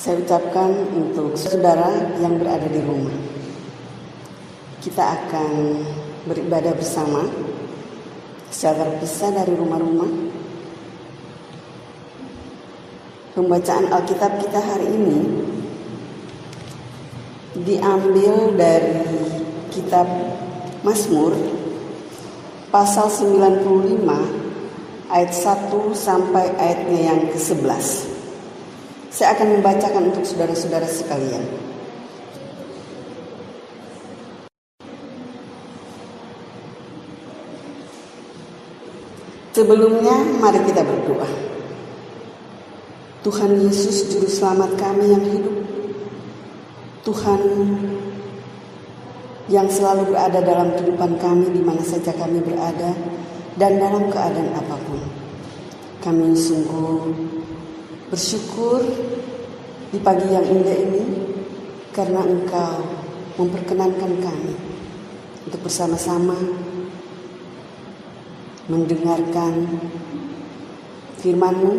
saya ucapkan untuk saudara yang berada di rumah. Kita akan beribadah bersama secara terpisah dari rumah-rumah. Pembacaan Alkitab kita hari ini diambil dari kitab Mazmur pasal 95 ayat 1 sampai ayatnya yang ke-11. Saya akan membacakan untuk saudara-saudara sekalian. Sebelumnya mari kita berdoa. Tuhan Yesus juru selamat kami yang hidup. Tuhan yang selalu berada dalam kehidupan kami di mana saja kami berada dan dalam keadaan apa pun. Kami sungguh bersyukur di pagi yang indah ini karena Engkau memperkenankan kami untuk bersama-sama mendengarkan firman-Mu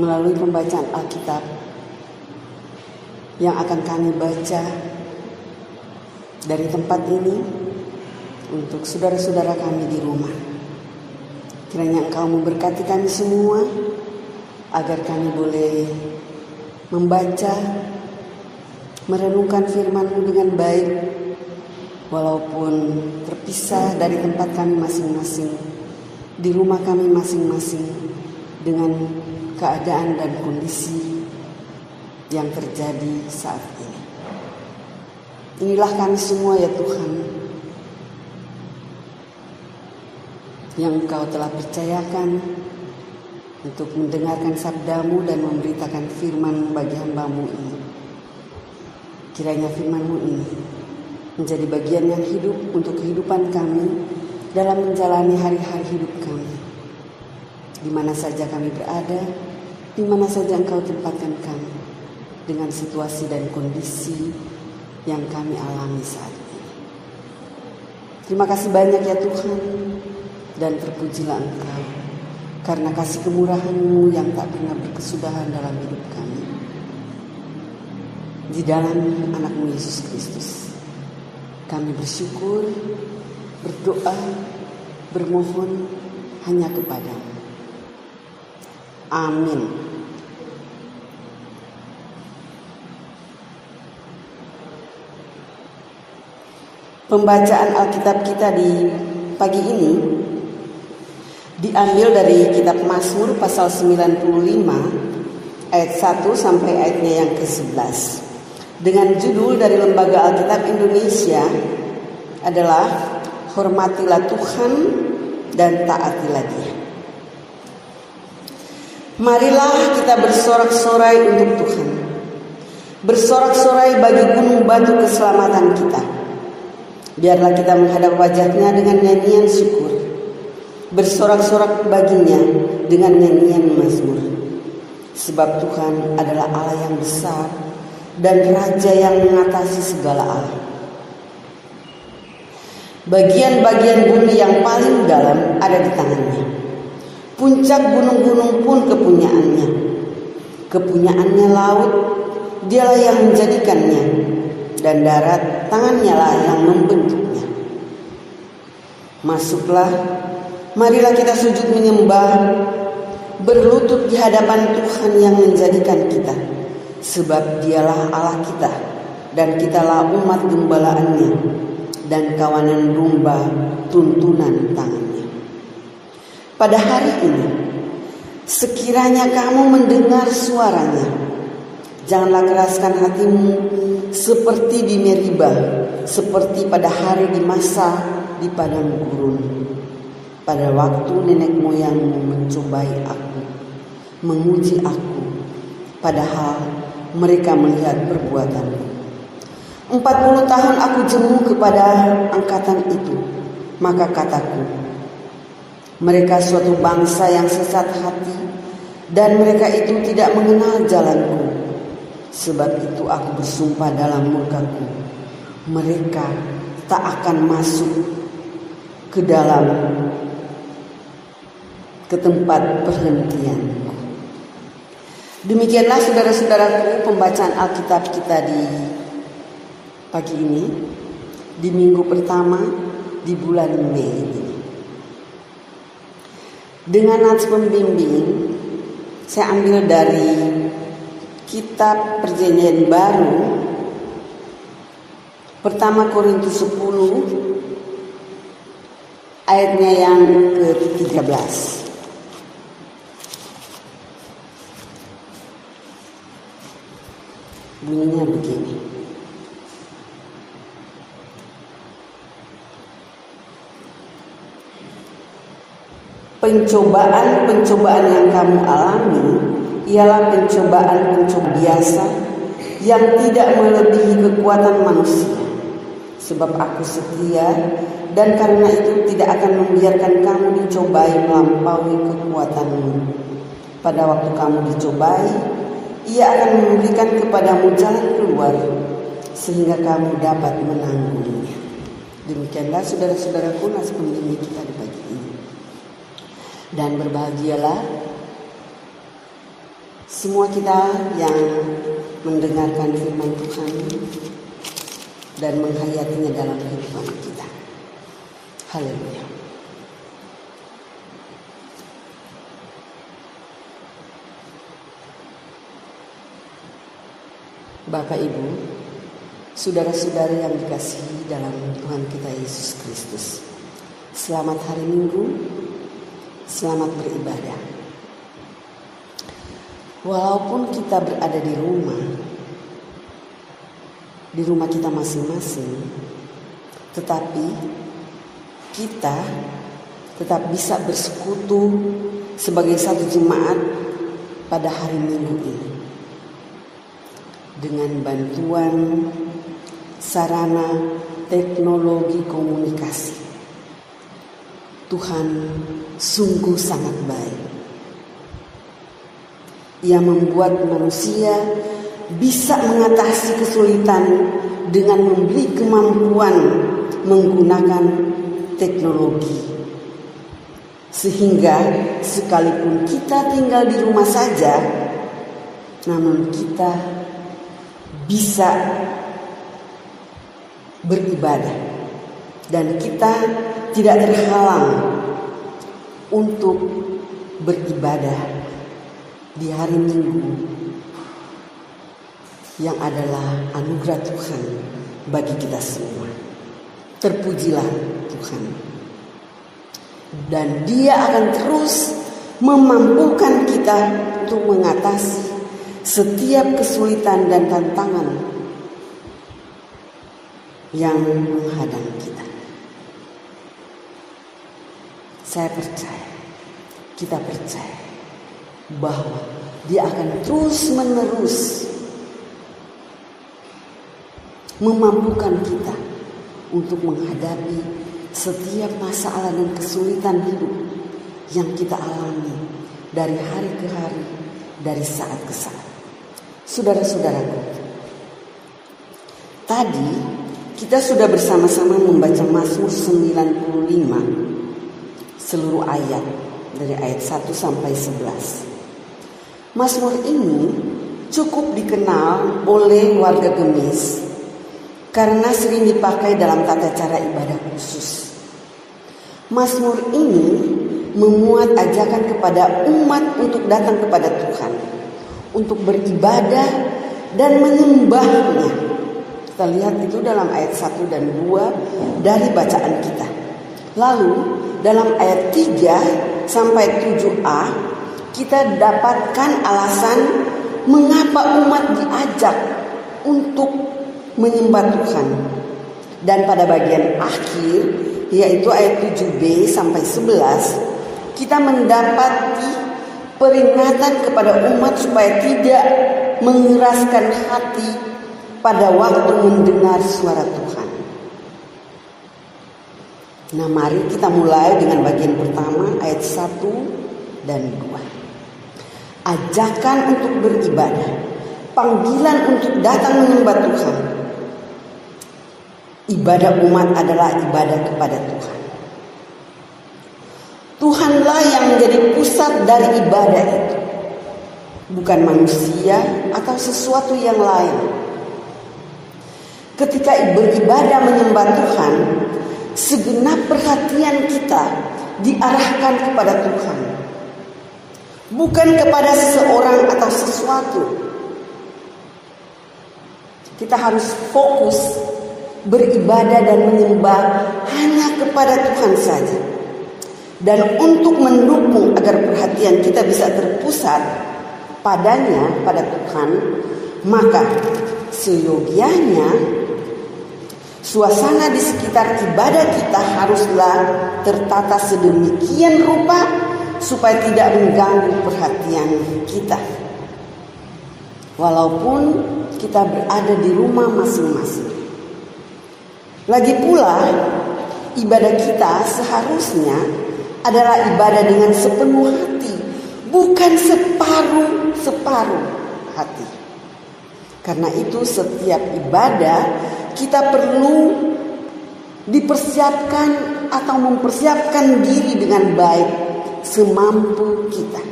melalui pembacaan Alkitab yang akan kami baca dari tempat ini untuk saudara-saudara kami di rumah. Kiranya Engkau memberkati kami semua agar kami boleh membaca, merenungkan firman-Mu dengan baik walaupun terpisah dari tempat kami masing-masing, di rumah kami masing-masing dengan keadaan dan kondisi yang terjadi saat ini. Inilah kami semua ya Tuhan yang Engkau telah percayakan untuk mendengarkan sabdamu dan memberitakan firman bagi hambamu ini. Kiranya firmanmu ini menjadi bagian yang hidup untuk kehidupan kami dalam menjalani hari-hari hidup kami. Di mana saja kami berada, di mana saja engkau tempatkan kami dengan situasi dan kondisi yang kami alami saat ini. Terima kasih banyak ya Tuhan dan terpujilah Engkau karena kasih kemurahan-Mu yang tak pernah berkesudahan dalam hidup kami. Di dalam anakmu Yesus Kristus, kami bersyukur, berdoa, bermohon hanya kepadamu. Amin. Pembacaan Alkitab kita di pagi ini diambil dari kitab Mazmur pasal 95 ayat 1 sampai ayatnya yang ke-11. Dengan judul dari Lembaga Alkitab Indonesia adalah Hormatilah Tuhan dan taatilah Dia. Marilah kita bersorak-sorai untuk Tuhan. Bersorak-sorai bagi gunung batu keselamatan kita Biarlah kita menghadap wajahnya dengan nyanyian syukur. Bersorak-sorak baginya dengan nyanyian mazmur. Sebab Tuhan adalah Allah yang besar dan Raja yang mengatasi segala Allah. Bagian-bagian bumi yang paling dalam ada di tangannya. Puncak gunung-gunung pun kepunyaannya. Kepunyaannya laut, dialah yang menjadikannya dan darat tangannya lah yang membentuknya. Masuklah, marilah kita sujud menyembah, berlutut di hadapan Tuhan yang menjadikan kita. Sebab dialah Allah kita dan kitalah umat gembalaannya dan kawanan domba tuntunan tangannya. Pada hari ini, sekiranya kamu mendengar suaranya, janganlah keraskan hatimu seperti di Meriba, seperti pada hari di masa di padang gurun. Pada waktu nenek moyangmu mencobai aku, menguji aku, padahal mereka melihat perbuatanku. Empat puluh tahun aku jemu kepada angkatan itu, maka kataku, mereka suatu bangsa yang sesat hati, dan mereka itu tidak mengenal jalanku. Sebab itu aku bersumpah dalam murkaku, mereka tak akan masuk ke dalam ke tempat perhentianku. Demikianlah saudara-saudaraku pembacaan Alkitab kita di pagi ini di minggu pertama di bulan Mei ini. Dengan nats pembimbing saya ambil dari kitab perjanjian baru pertama Korintus 10 ayatnya yang ke-13. Bunyinya begini. Pencobaan-pencobaan yang kamu alami ialah pencobaan-pencobaan biasa yang tidak melebihi kekuatan manusia. Sebab aku setia dan karena itu tidak akan membiarkan kamu dicobai melampaui kekuatanmu. Pada waktu kamu dicobai, ia akan memberikan kepadamu jalan keluar sehingga kamu dapat menanggungnya. Demikianlah saudara-saudaraku nas pembimbing kita di pagi ini. Dan berbahagialah semua kita yang mendengarkan firman Tuhan dan menghayatinya dalam kehidupan kita. Haleluya. Bapak Ibu, saudara-saudara yang dikasihi dalam Tuhan kita Yesus Kristus. Selamat hari Minggu, selamat beribadah. Walaupun kita berada di rumah, di rumah kita masing-masing, tetapi kita tetap bisa bersekutu sebagai satu jemaat pada hari Minggu ini dengan bantuan sarana teknologi komunikasi. Tuhan sungguh sangat baik. Ia membuat manusia bisa mengatasi kesulitan dengan memberi kemampuan menggunakan teknologi. Sehingga sekalipun kita tinggal di rumah saja, namun kita bisa beribadah dan kita tidak terhalang untuk beribadah di hari Minggu yang adalah anugerah Tuhan bagi kita semua. Terpujilah Tuhan. Dan dia akan terus memampukan kita untuk mengatasi setiap kesulitan dan tantangan yang menghadang kita. Saya percaya, kita percaya bahwa dia akan terus menerus memampukan kita untuk menghadapi setiap masalah dan kesulitan hidup yang kita alami dari hari ke hari, dari saat ke saat. Saudara-saudaraku, tadi kita sudah bersama-sama membaca Mazmur 95 seluruh ayat dari ayat 1 sampai 11. Mazmur ini cukup dikenal oleh warga Gemis karena sering dipakai dalam tata cara ibadah khusus. Mazmur ini memuat ajakan kepada umat untuk datang kepada untuk beribadah dan menyembahnya. Kita lihat itu dalam ayat 1 dan 2 dari bacaan kita. Lalu dalam ayat 3 sampai 7a kita dapatkan alasan mengapa umat diajak untuk menyembah Tuhan. Dan pada bagian akhir yaitu ayat 7b sampai 11 kita mendapati peringatan kepada umat supaya tidak mengeraskan hati pada waktu mendengar suara Tuhan. Nah mari kita mulai dengan bagian pertama ayat 1 dan 2. Ajakan untuk beribadah. Panggilan untuk datang menyembah Tuhan. Ibadah umat adalah ibadah kepada Tuhan. Tuhanlah yang menjadi pusat dari ibadah itu. bukan manusia atau sesuatu yang lain. Ketika beribadah menyembah Tuhan, segenap perhatian kita diarahkan kepada Tuhan. Bukan kepada seseorang atau sesuatu. Kita harus fokus beribadah dan menyembah hanya kepada Tuhan saja. Dan untuk mendukung agar perhatian kita bisa terpusat padanya, pada Tuhan, maka seyogianya suasana di sekitar ibadah kita haruslah tertata sedemikian rupa supaya tidak mengganggu perhatian kita. Walaupun kita berada di rumah masing-masing. Lagi pula, ibadah kita seharusnya adalah ibadah dengan sepenuh hati, bukan separuh-separuh hati. Karena itu setiap ibadah kita perlu dipersiapkan atau mempersiapkan diri dengan baik semampu kita.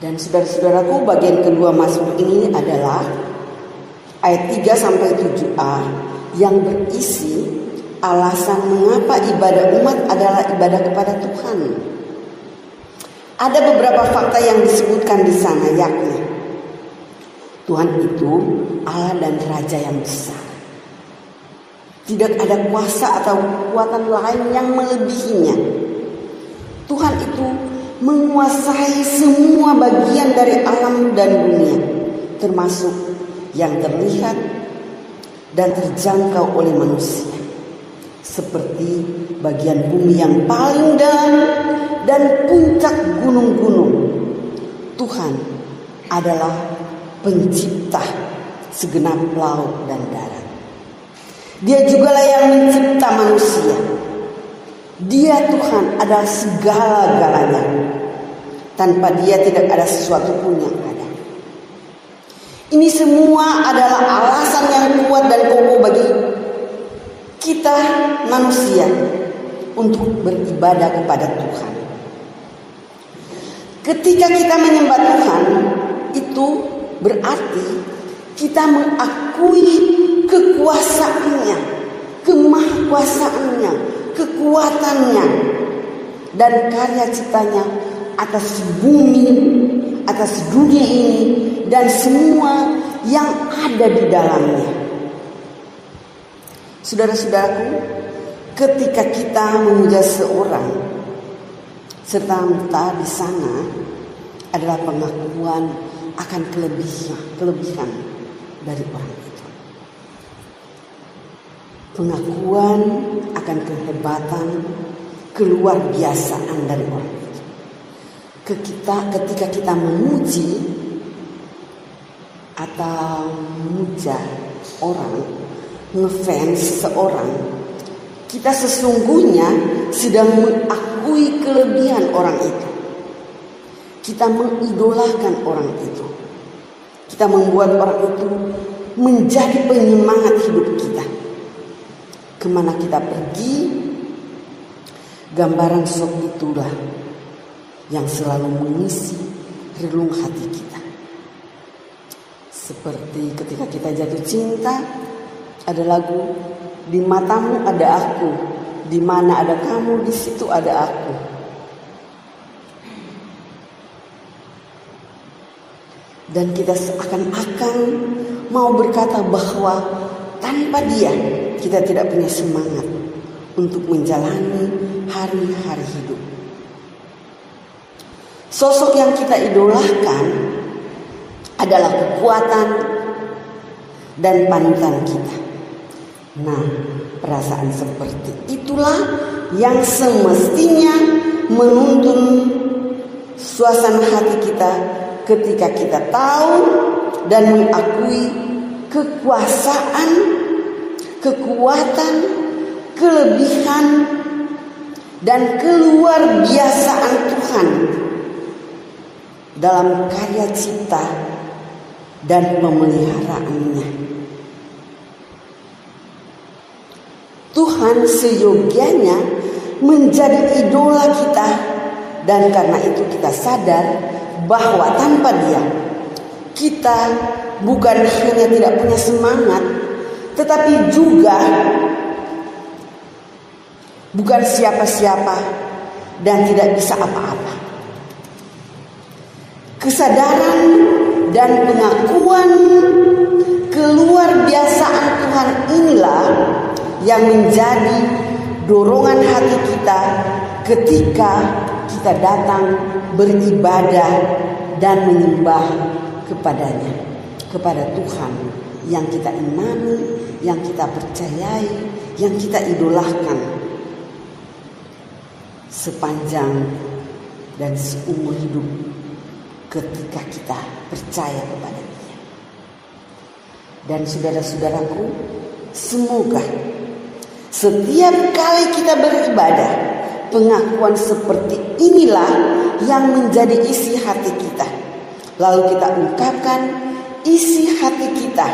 Dan saudara-saudaraku bagian kedua masuk ini adalah ayat 3 sampai 7a yang berisi alasan mengapa ibadah umat adalah ibadah kepada Tuhan. Ada beberapa fakta yang disebutkan di sana yakni Tuhan itu Allah dan Raja yang besar. Tidak ada kuasa atau kekuatan lain yang melebihinya. Tuhan itu menguasai semua bagian dari alam dan dunia, termasuk yang terlihat dan terjangkau oleh manusia. Seperti bagian bumi yang paling dalam dan puncak gunung-gunung. Tuhan adalah pencipta segenap laut dan darat. Dia jugalah yang mencipta manusia dia Tuhan adalah segala-galanya. Tanpa dia tidak ada sesuatu pun yang. Ini semua adalah alasan yang kuat dan kokoh bagi kita manusia untuk beribadah kepada Tuhan. Ketika kita menyembah Tuhan, itu berarti kita mengakui kekuasaannya, kemahkuasaannya, kekuatannya dan karya ciptanya atas bumi, atas dunia ini dan semua yang ada di dalamnya. Saudara-saudaraku, ketika kita memuja seorang serta di sana adalah pengakuan akan kelebihan, kelebihan dari orang pengakuan akan kehebatan, keluar biasaan dari orang itu. Ketika kita memuji atau memuja orang, ngefans seorang, kita sesungguhnya sedang mengakui kelebihan orang itu. Kita mengidolakan orang itu. Kita membuat orang itu menjadi penyemangat hidup kita ke mana kita pergi, gambaran sok itulah yang selalu mengisi relung hati kita. Seperti ketika kita jatuh cinta, ada lagu di matamu ada aku, di mana ada kamu di situ ada aku. Dan kita seakan-akan mau berkata bahwa tanpa dia kita tidak punya semangat untuk menjalani hari-hari hidup. Sosok yang kita idolakan adalah kekuatan dan panutan kita. Nah, perasaan seperti itulah yang semestinya menuntun suasana hati kita ketika kita tahu dan mengakui kekuasaan kekuatan, kelebihan, dan keluar biasaan Tuhan dalam karya cipta dan pemeliharaannya. Tuhan seyogianya menjadi idola kita Dan karena itu kita sadar bahwa tanpa dia kita bukan hanya tidak punya semangat tetapi juga bukan siapa-siapa dan tidak bisa apa-apa. Kesadaran dan pengakuan keluar biasaan Tuhan inilah yang menjadi dorongan hati kita ketika kita datang beribadah dan menyembah kepadanya, kepada Tuhan yang kita imani, yang kita percayai, yang kita idolakan sepanjang dan seumur hidup ketika kita percaya kepada Dia. Dan saudara-saudaraku, semoga setiap kali kita beribadah, pengakuan seperti inilah yang menjadi isi hati kita. Lalu kita ungkapkan isi hati kita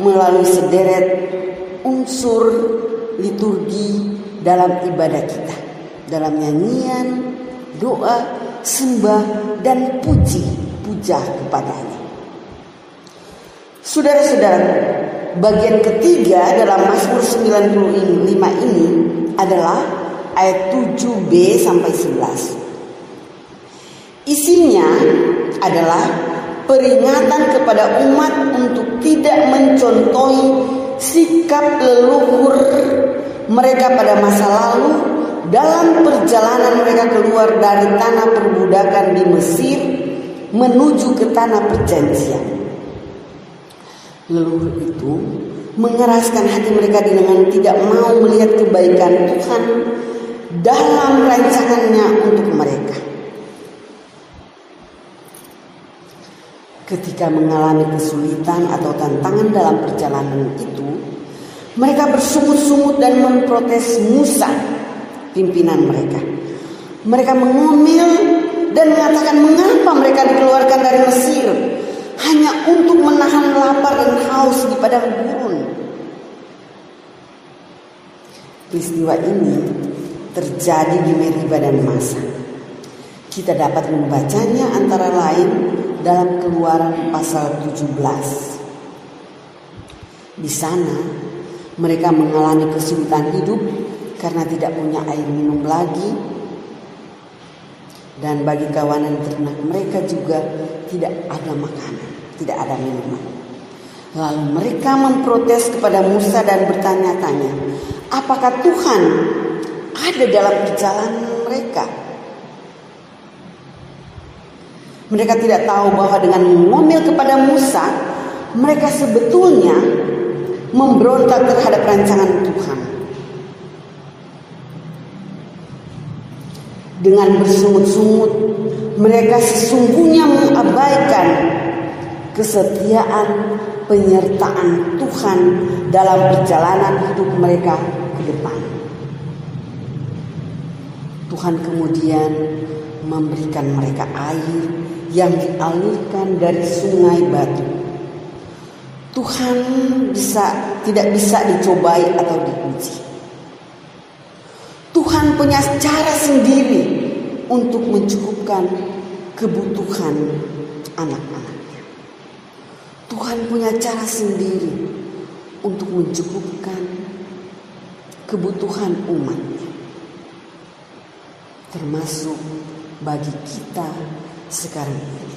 melalui sederet unsur liturgi dalam ibadah kita dalam nyanyian, doa, sembah dan puji puja kepadanya. Saudara-saudara, bagian ketiga dalam Mazmur 95 ini adalah ayat 7b sampai 11. Isinya adalah peringatan kepada umat untuk tidak mencontohi sikap leluhur mereka pada masa lalu dalam perjalanan mereka keluar dari tanah perbudakan di Mesir menuju ke tanah perjanjian. Leluhur itu mengeraskan hati mereka dengan tidak mau melihat kebaikan Tuhan dalam rancangannya untuk mereka. Ketika mengalami kesulitan atau tantangan dalam perjalanan itu, mereka bersungut-sungut dan memprotes Musa pimpinan mereka. Mereka mengomel dan mengatakan mengapa mereka dikeluarkan dari Mesir hanya untuk menahan lapar dan haus di padang gurun. Peristiwa ini terjadi di Meriba dan Masa. Kita dapat membacanya antara lain dalam keluaran pasal 17. Di sana mereka mengalami kesulitan hidup karena tidak punya air minum lagi dan bagi kawanan ternak mereka juga tidak ada makanan, tidak ada minuman. Lalu mereka memprotes kepada Musa dan bertanya-tanya, apakah Tuhan ada dalam perjalanan mereka? Mereka tidak tahu bahwa dengan mengomel kepada Musa, mereka sebetulnya memberontak terhadap rancangan Tuhan. Dengan bersungut-sungut mereka sesungguhnya mengabaikan kesetiaan penyertaan Tuhan dalam perjalanan hidup mereka ke depan. Tuhan kemudian memberikan mereka air yang dialirkan dari sungai batu. Tuhan bisa tidak bisa dicobai atau diuji. Tuhan punya cara sendiri untuk mencukupkan kebutuhan anak-anaknya. Tuhan punya cara sendiri untuk mencukupkan kebutuhan umatnya. Termasuk bagi kita sekarang ini.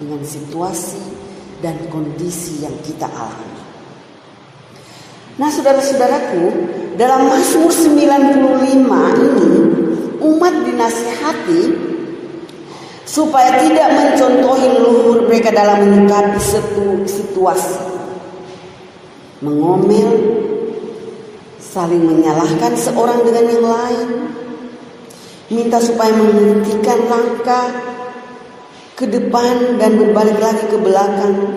Dengan situasi dan kondisi yang kita alami. Nah saudara-saudaraku, dalam Mazmur 95 ini umat dinasihati supaya tidak mencontohi leluhur mereka dalam menyikapi situasi. Mengomel, saling menyalahkan seorang dengan yang lain, minta supaya menghentikan langkah ke depan dan berbalik lagi ke belakang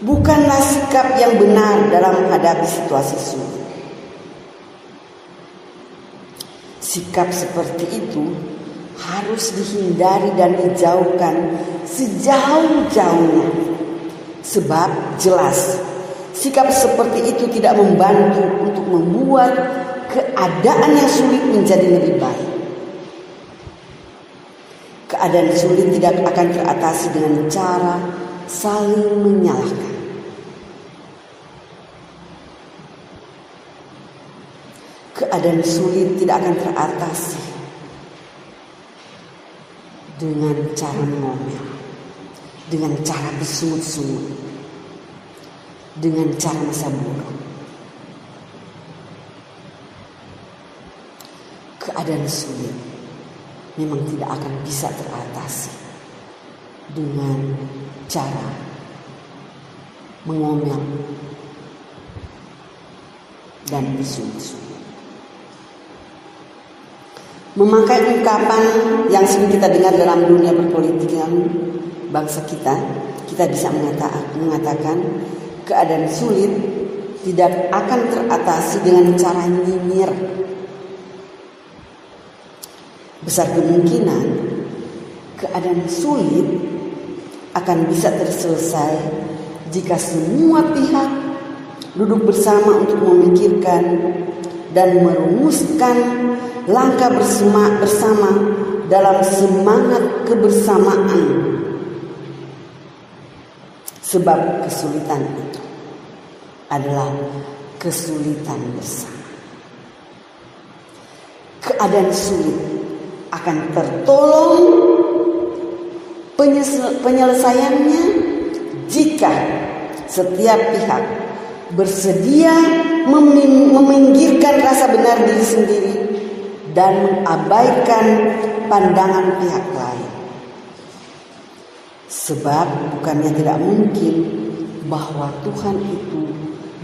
bukanlah sikap yang benar dalam menghadapi situasi sulit. Sikap seperti itu harus dihindari dan dijauhkan sejauh-jauhnya. Sebab jelas sikap seperti itu tidak membantu untuk membuat keadaan yang sulit menjadi lebih baik. Keadaan sulit tidak akan teratasi dengan cara saling menyalahkan. Keadaan sulit tidak akan teratasi dengan cara ngomel, dengan cara bersungut-sungut, dengan cara masa buruk. Keadaan sulit memang tidak akan bisa teratasi dengan cara mengomel dan bisu-bisu. Memakai ungkapan yang sering kita dengar dalam dunia perpolitikan bangsa kita, kita bisa mengatakan, mengatakan keadaan sulit tidak akan teratasi dengan cara nyinyir. Besar kemungkinan keadaan sulit akan bisa terselesai jika semua pihak duduk bersama untuk memikirkan dan merumuskan langkah bersama, bersama dalam semangat kebersamaan. Sebab kesulitan itu adalah kesulitan bersama. Keadaan sulit akan tertolong penyelesaiannya jika setiap pihak bersedia meminggirkan rasa benar diri sendiri dan mengabaikan pandangan pihak lain. Sebab bukannya tidak mungkin bahwa Tuhan itu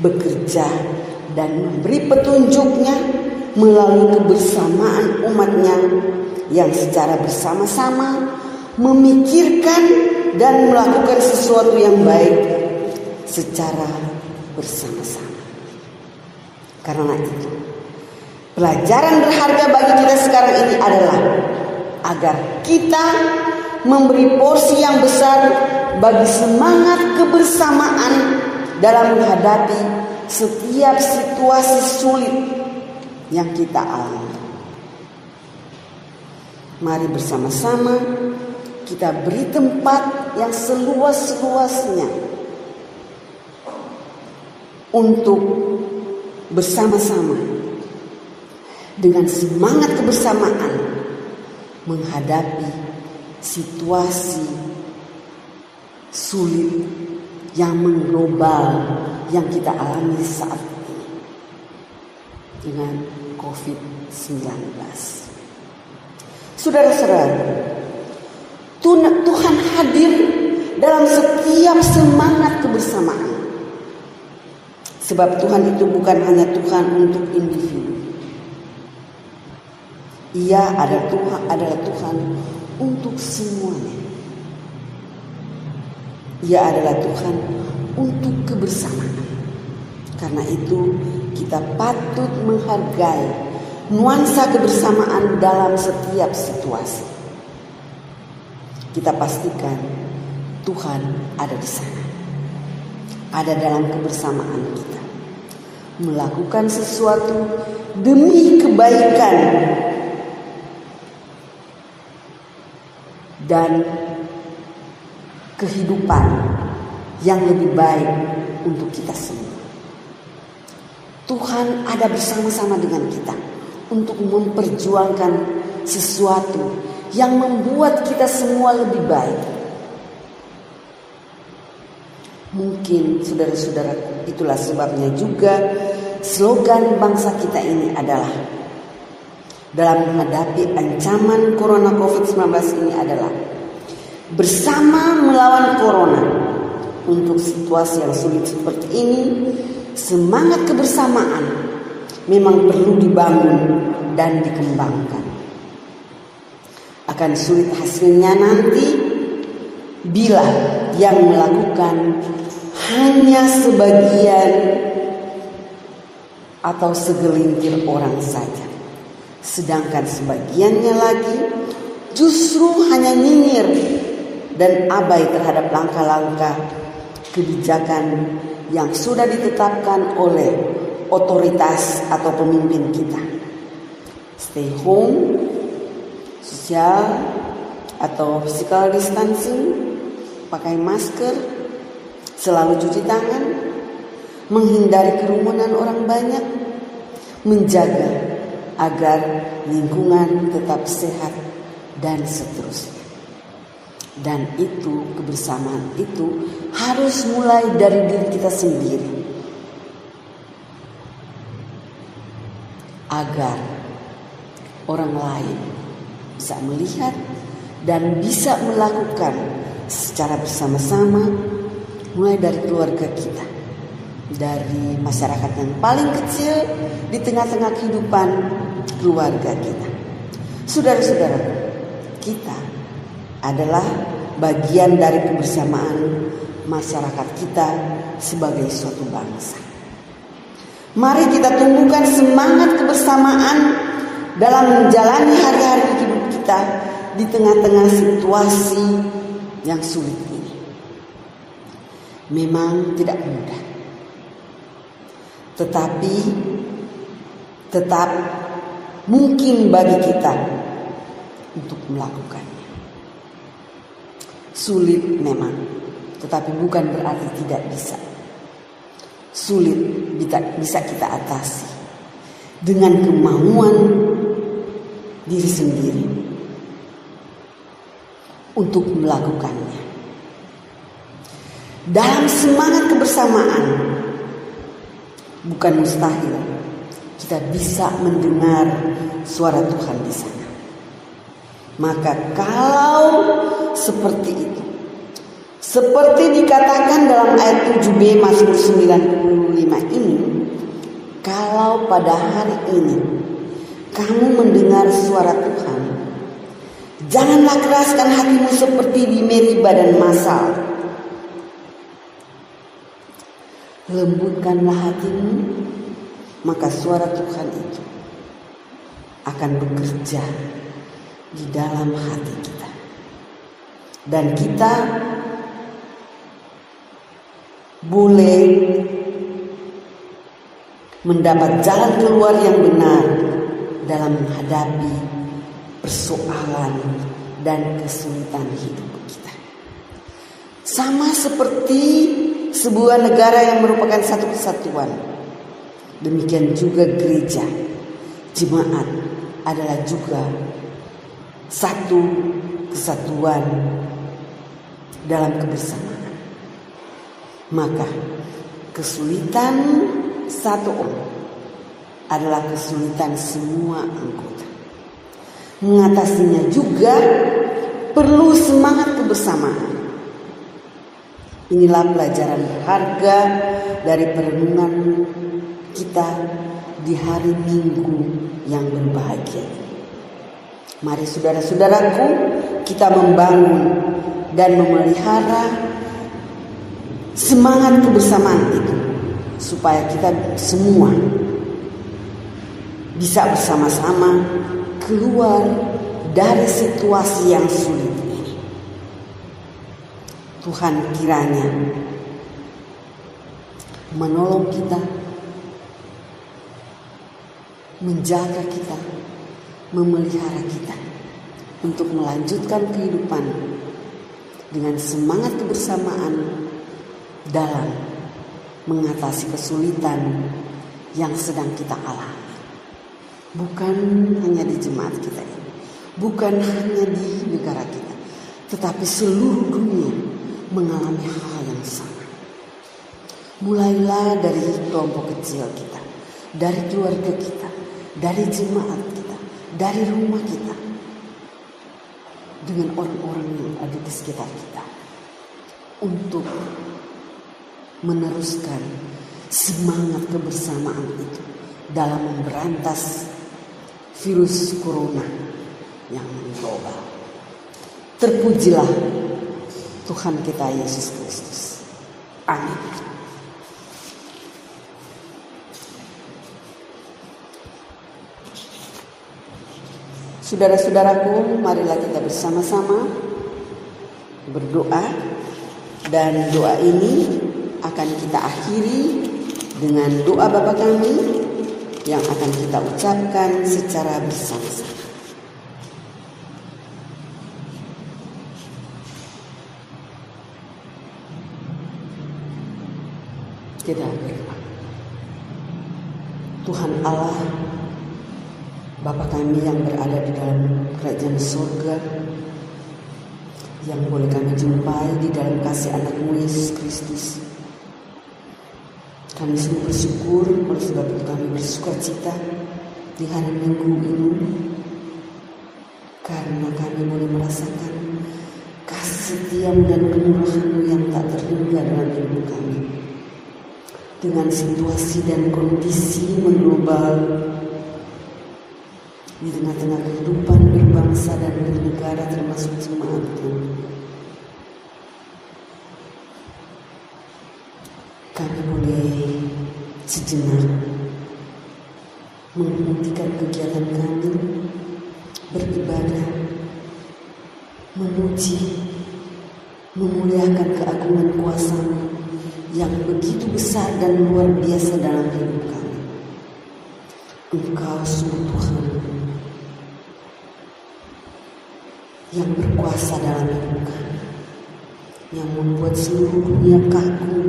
bekerja dan memberi petunjuknya melalui kebersamaan umatnya yang secara bersama-sama memikirkan dan melakukan sesuatu yang baik secara bersama-sama. Karena itu, pelajaran berharga bagi kita sekarang ini adalah agar kita memberi porsi yang besar bagi semangat kebersamaan dalam menghadapi setiap situasi sulit yang kita alami. Mari bersama-sama kita beri tempat yang seluas-luasnya untuk bersama-sama dengan semangat kebersamaan menghadapi situasi sulit yang mengglobal yang kita alami saat ini dengan COVID-19. Saudara-saudara, Tuhan hadir dalam setiap semangat kebersamaan. Sebab Tuhan itu bukan hanya Tuhan untuk individu. Ia adalah Tuhan, adalah Tuhan untuk semuanya. Ia adalah Tuhan untuk kebersamaan. Karena itu kita patut menghargai nuansa kebersamaan dalam setiap situasi. Kita pastikan Tuhan ada di sana. Ada dalam kebersamaan kita. Melakukan sesuatu demi kebaikan dan kehidupan yang lebih baik untuk kita semua. Tuhan ada bersama-sama dengan kita untuk memperjuangkan sesuatu yang membuat kita semua lebih baik. Mungkin saudara-saudara itulah sebabnya juga slogan bangsa kita ini adalah dalam menghadapi ancaman corona COVID-19 ini adalah bersama melawan corona untuk situasi yang sulit seperti ini semangat kebersamaan memang perlu dibangun dan dikembangkan. Akan sulit hasilnya nanti bila yang melakukan hanya sebagian atau segelintir orang saja. Sedangkan sebagiannya lagi justru hanya nyinyir dan abai terhadap langkah-langkah kebijakan yang sudah ditetapkan oleh otoritas atau pemimpin kita. Stay home, sosial, atau physical distancing, pakai masker, selalu cuci tangan, menghindari kerumunan orang banyak, menjaga agar lingkungan tetap sehat dan seterusnya. Dan itu kebersamaan itu harus mulai dari diri kita sendiri. Agar orang lain bisa melihat dan bisa melakukan secara bersama-sama mulai dari keluarga kita dari masyarakat yang paling kecil di tengah-tengah kehidupan keluarga kita. Saudara-saudara, kita adalah bagian dari kebersamaan masyarakat kita sebagai suatu bangsa. Mari kita tumbuhkan semangat kebersamaan dalam menjalani hari-hari hidup kita di tengah-tengah situasi yang sulit ini. Memang tidak mudah. Tetapi tetap mungkin bagi kita untuk melakukannya. Sulit memang, tetapi bukan berarti tidak bisa. Sulit bisa, kita atasi dengan kemauan diri sendiri untuk melakukannya. Dalam semangat kebersamaan, bukan mustahil kita bisa mendengar suara Tuhan di sana. Maka kalau seperti itu, seperti dikatakan dalam ayat 7b Mazmur 95 ini, kalau pada hari ini kamu mendengar suara Tuhan, janganlah keraskan hatimu seperti di Meriba dan Masal. Lembutkanlah hatimu, maka suara Tuhan itu akan bekerja di dalam hati kita. Dan kita boleh mendapat jalan keluar yang benar dalam menghadapi persoalan dan kesulitan hidup kita. Sama seperti sebuah negara yang merupakan satu kesatuan. Demikian juga gereja, jemaat adalah juga satu kesatuan dalam kebersamaan. Maka kesulitan satu orang adalah kesulitan semua anggota. Mengatasinya juga perlu semangat kebersamaan. Inilah pelajaran berharga dari perenungan kita di hari Minggu yang berbahagia. Mari saudara-saudaraku kita membangun dan memelihara semangat kebersamaan itu supaya kita semua bisa bersama-sama keluar dari situasi yang sulit. Tuhan kiranya menolong kita, menjaga kita, memelihara kita untuk melanjutkan kehidupan dengan semangat kebersamaan dalam mengatasi kesulitan yang sedang kita alami. Bukan hanya di jemaat kita ini, bukan hanya di negara kita, tetapi seluruh dunia mengalami hal yang sama. Mulailah dari kelompok kecil kita, dari keluarga kita, dari jemaat kita, dari rumah kita, dengan orang-orang yang ada di sekitar kita, untuk meneruskan semangat kebersamaan itu dalam memberantas virus corona yang global. Terpujilah Tuhan kita Yesus Kristus. Amin. Saudara-saudaraku, marilah kita bersama-sama berdoa dan doa ini akan kita akhiri dengan doa Bapa kami yang akan kita ucapkan secara bersama-sama. Berdoa. Tuhan Allah, Bapa kami yang berada di dalam kerajaan surga, yang boleh kami jumpai di dalam kasih anakmu Yesus Kristus. Kami sungguh bersyukur oleh sebab itu kami bersuka cita di hari minggu ini karena kami boleh merasakan kasih setiamu dan kemurahanmu yang tak terhingga dalam hidup kami dengan situasi dan kondisi mengglobal di tengah-tengah kehidupan berbangsa dan bernegara termasuk jemaat Kami boleh sejenak menghentikan kegiatan kami beribadah, memuji, memuliakan keagungan kuasamu yang begitu besar dan luar biasa dalam hidup kami. Engkau sungguh Tuhan yang berkuasa dalam hidup kami, yang membuat seluruh dunia kaku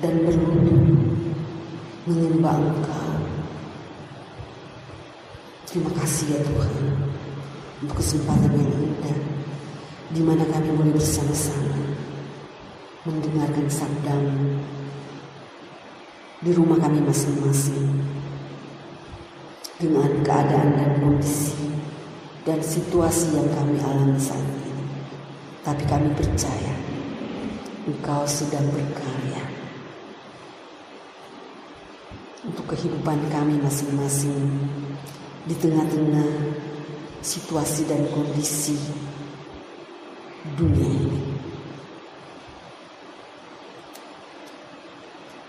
dan berlutut menyembah Engkau. Terima kasih ya Tuhan untuk kesempatan yang indah di mana kami boleh bersama-sama mendengarkan sabdamu di rumah kami masing-masing dengan keadaan dan kondisi dan situasi yang kami alami saat ini. Tapi kami percaya Engkau sedang berkarya untuk kehidupan kami masing-masing di tengah-tengah situasi dan kondisi dunia ini.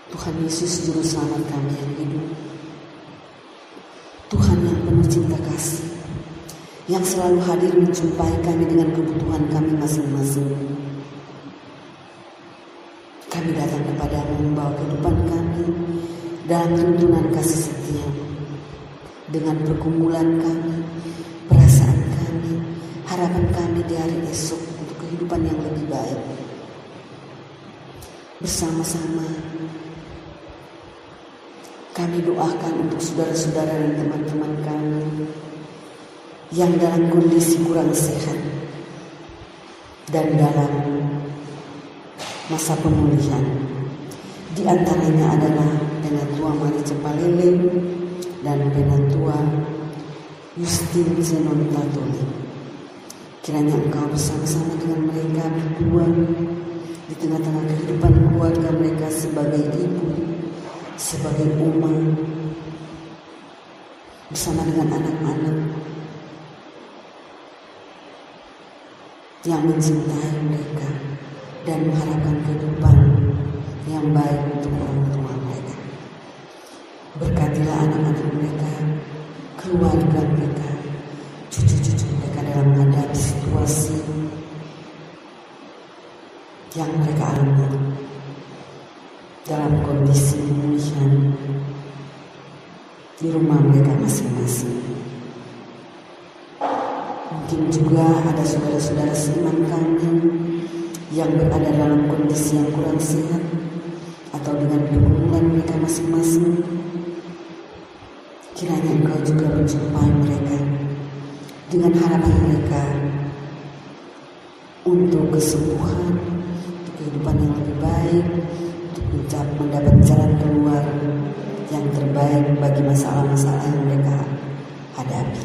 Tuhan Yesus Juru Selamat kami yang hidup. Tuhan yang penuh cinta kasih. Yang selalu hadir menjumpai kami dengan kebutuhan kami masing-masing. Kami datang kepadamu membawa kehidupan kami dalam tuntunan kasih setia. Dengan pergumulan kami, perasaan kami, harapan kami di hari esok untuk kehidupan yang lebih baik. Bersama-sama kami doakan untuk saudara-saudara dan teman-teman kami yang dalam kondisi kurang sehat dan dalam masa pemulihan. Di antaranya adalah Penatua Mari Cepalele dan Penatua Justin Zenon Tatoli. Kiranya engkau bersama-sama dengan mereka berdua di tengah-tengah kehidupan keluarga mereka sebagai ibu, sebagai umat bersama dengan anak-anak yang mencintai mereka dan mengharapkan kehidupan yang baik untuk orang tua mereka. Berkatilah anak-anak mereka, keluarga mereka, cucu-cucu mereka dalam menghadapi situasi yang mereka alami dalam kondisi di rumah mereka masing-masing. Mungkin juga ada saudara-saudara seiman kami yang berada dalam kondisi yang kurang sehat atau dengan pergumulan mereka masing-masing. Kiranya engkau juga menjumpai mereka dengan harapan mereka untuk kesembuhan, kehidupan yang lebih baik, mendapat jalan keluar yang terbaik bagi masalah-masalah yang mereka hadapi.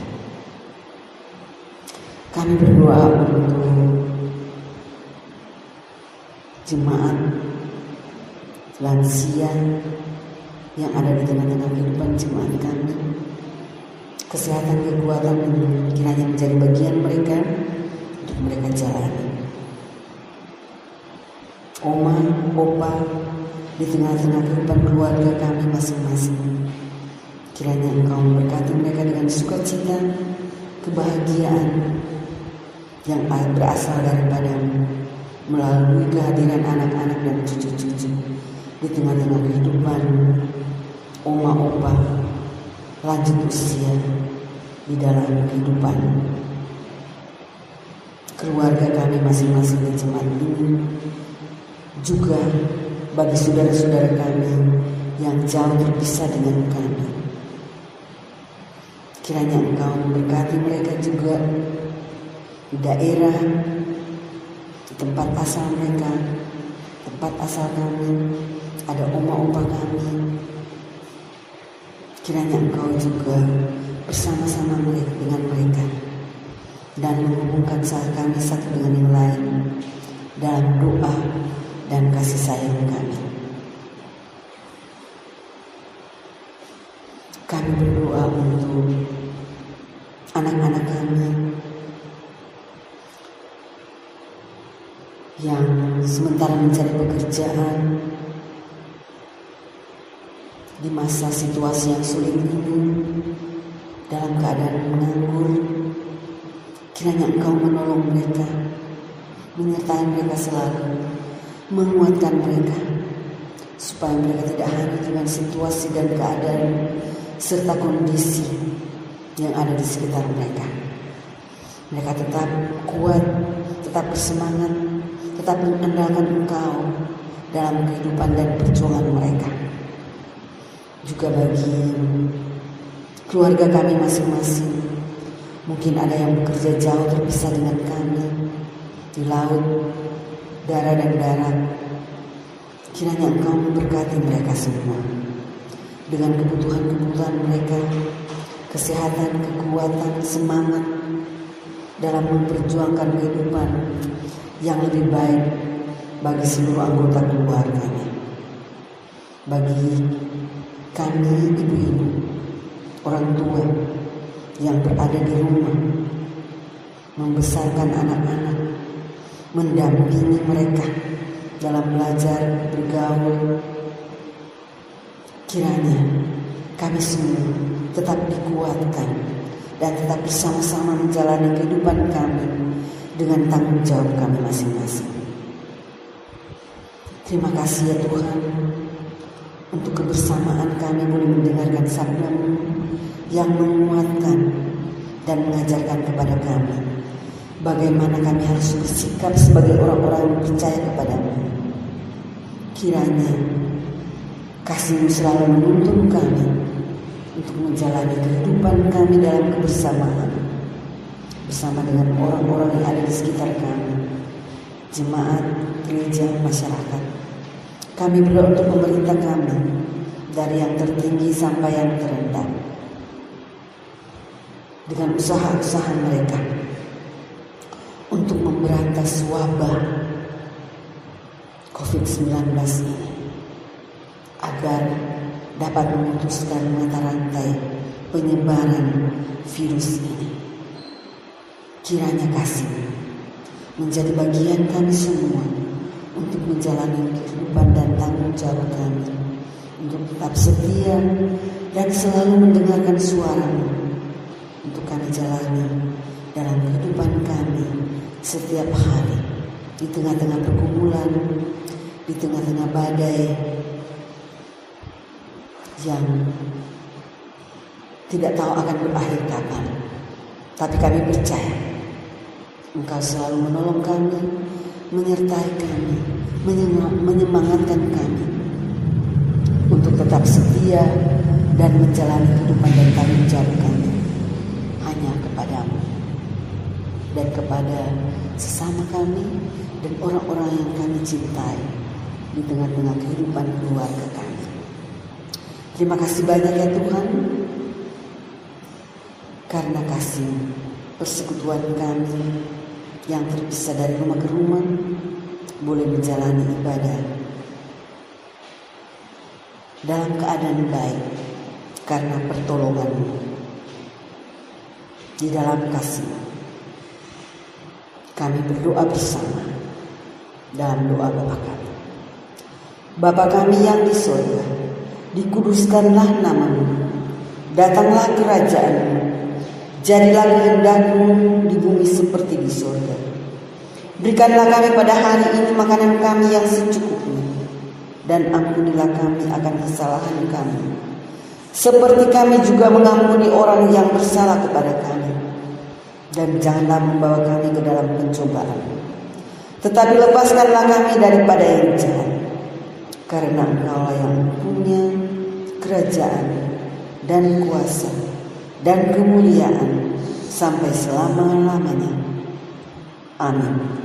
Kami berdoa untuk jemaat lansia yang ada di tengah-tengah kehidupan jemaat kami. Kesehatan kekuatan kiranya menjadi bagian mereka untuk mereka jalani. Oma, opa, di tengah-tengah kehidupan keluarga kami masing-masing. Kiranya Engkau memberkati mereka dengan sukacita, kebahagiaan yang berasal daripadamu melalui kehadiran anak-anak dan cucu-cucu di tengah-tengah kehidupan oma opa lanjut usia di dalam kehidupan keluarga kami masing-masing di jemaat ini juga bagi saudara-saudara kami yang jauh terpisah dengan kami. Kiranya Engkau memberkati mereka juga di daerah, di tempat asal mereka, tempat asal kami, ada oma-oma kami. Kiranya Engkau juga bersama-sama dengan mereka dan menghubungkan saat kami satu dengan yang lain dalam doa dan kasih sayang kami. Kami berdoa untuk anak-anak kami yang sementara mencari pekerjaan di masa situasi yang sulit ini dalam keadaan menganggur kiranya engkau menolong mereka menyertai mereka selalu menguatkan mereka supaya mereka tidak hanya dengan situasi dan keadaan serta kondisi yang ada di sekitar mereka. Mereka tetap kuat, tetap bersemangat, tetap mengandalkan Engkau dalam kehidupan dan perjuangan mereka. Juga bagi keluarga kami masing-masing, mungkin ada yang bekerja jauh terpisah dengan kami di laut, darah dan darat. Kiranya Engkau memberkati mereka semua dengan kebutuhan-kebutuhan mereka, kesehatan, kekuatan, semangat dalam memperjuangkan kehidupan yang lebih baik bagi seluruh anggota keluarganya. Bagi kami ibu-ibu, orang tua yang berada di rumah, membesarkan anak-anak, mendampingi mereka dalam belajar, bergaul. Kiranya kami semua tetap dikuatkan dan tetap bersama-sama menjalani kehidupan kami dengan tanggung jawab kami masing-masing. Terima kasih ya Tuhan untuk kebersamaan kami boleh mendengarkan sabdamu yang menguatkan dan mengajarkan kepada kami bagaimana kami harus bersikap sebagai orang-orang yang percaya kepadamu. Kiranya kasihmu selalu menuntun kami untuk menjalani kehidupan kami dalam kebersamaan bersama dengan orang-orang yang ada di sekitar kami, jemaat, gereja, masyarakat. Kami berdoa untuk pemerintah kami dari yang tertinggi sampai yang terendah dengan usaha-usaha mereka memberantas wabah COVID-19 ini agar dapat memutuskan mata rantai penyebaran virus ini. Kiranya kasih menjadi bagian kami semua untuk menjalani kehidupan dan tanggung jawab kami untuk tetap setia dan selalu mendengarkan suaramu untuk kami jalani dalam kehidupan setiap hari. Di tengah-tengah pergumulan, di tengah-tengah badai. Yang tidak tahu akan berakhir kapan. Tapi kami percaya Engkau selalu menolong kami, menyertai kami, menyemangatkan kami untuk tetap setia dan menjalani kehidupan dan tanggung jawab kami hanya kepadamu dan kepada sesama kami dan orang-orang yang kami cintai di tengah-tengah kehidupan keluarga kami. Terima kasih banyak ya Tuhan karena kasih persekutuan kami yang terpisah dari rumah ke rumah boleh menjalani ibadah dalam keadaan baik karena pertolonganmu di dalam kasih kami berdoa bersama dalam doa Bapa kami. Bapa kami yang di surga, dikuduskanlah namamu, datanglah kerajaanmu, jadilah kehendakmu di bumi seperti di surga. Berikanlah kami pada hari ini makanan kami yang secukupnya, dan ampunilah kami akan kesalahan kami, seperti kami juga mengampuni orang yang bersalah kepada kami dan janganlah membawa kami ke dalam pencobaan. Tetapi lepaskanlah kami daripada yang jahat, karena Engkaulah yang punya kerajaan dan kuasa dan kemuliaan sampai selama-lamanya. Amin.